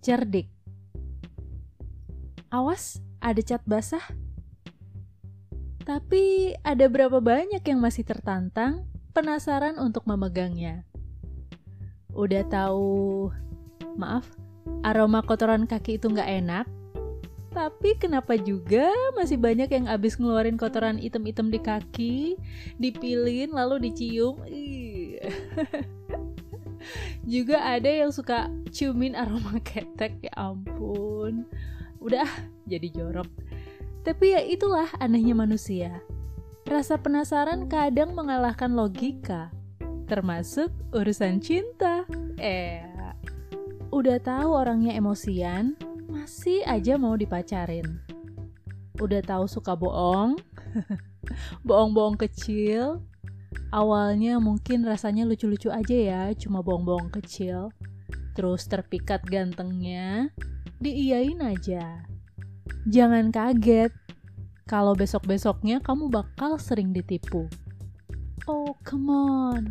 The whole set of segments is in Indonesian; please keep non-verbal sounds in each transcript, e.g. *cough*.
cerdik. Awas, ada cat basah. Tapi ada berapa banyak yang masih tertantang, penasaran untuk memegangnya. Udah tahu, maaf, aroma kotoran kaki itu nggak enak, tapi kenapa juga masih banyak yang abis ngeluarin kotoran item-item di kaki, dipilin lalu dicium. *laughs* juga ada yang suka ciumin aroma ketek, ya ampun. Udah jadi jorok. Tapi ya itulah anehnya manusia. Rasa penasaran kadang mengalahkan logika, termasuk urusan cinta. Eh, udah tahu orangnya emosian, masih aja mau dipacarin. Udah tahu suka bohong, *laughs* bohong-bohong kecil. Awalnya mungkin rasanya lucu-lucu aja ya, cuma bohong-bohong kecil. Terus terpikat gantengnya, diiyain aja. Jangan kaget kalau besok-besoknya kamu bakal sering ditipu. Oh, come on.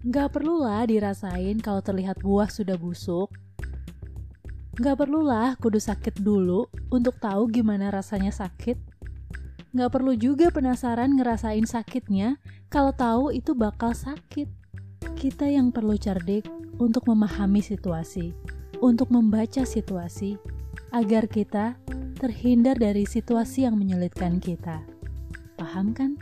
Gak perlulah dirasain kalau terlihat buah sudah busuk. Gak perlulah kudu sakit dulu untuk tahu gimana rasanya sakit. Gak perlu juga penasaran ngerasain sakitnya kalau tahu itu bakal sakit. Kita yang perlu cerdik untuk memahami situasi, untuk membaca situasi, agar kita terhindar dari situasi yang menyulitkan kita. Paham kan?